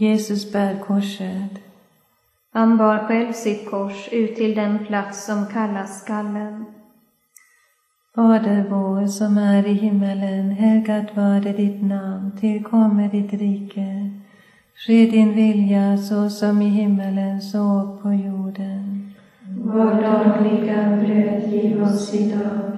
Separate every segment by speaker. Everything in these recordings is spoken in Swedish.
Speaker 1: Jesus bär korset.
Speaker 2: Han bar själv sitt kors ut till den plats som kallas skallen.
Speaker 1: Fader vår som är i himmelen, helgat varde ditt namn, tillkommer ditt rike. Ske din vilja så som i himmelen så på jorden.
Speaker 3: Vårt dagliga bröd giv oss idag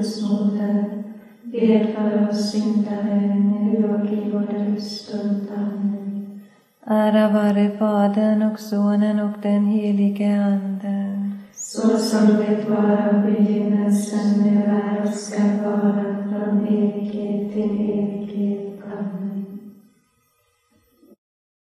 Speaker 3: be för oss syndare nu och i vår dödsstund. Amen.
Speaker 1: Ära vare Fadern och Sonen och den helige Ande.
Speaker 3: Så som det var av begynnelsen, nu är och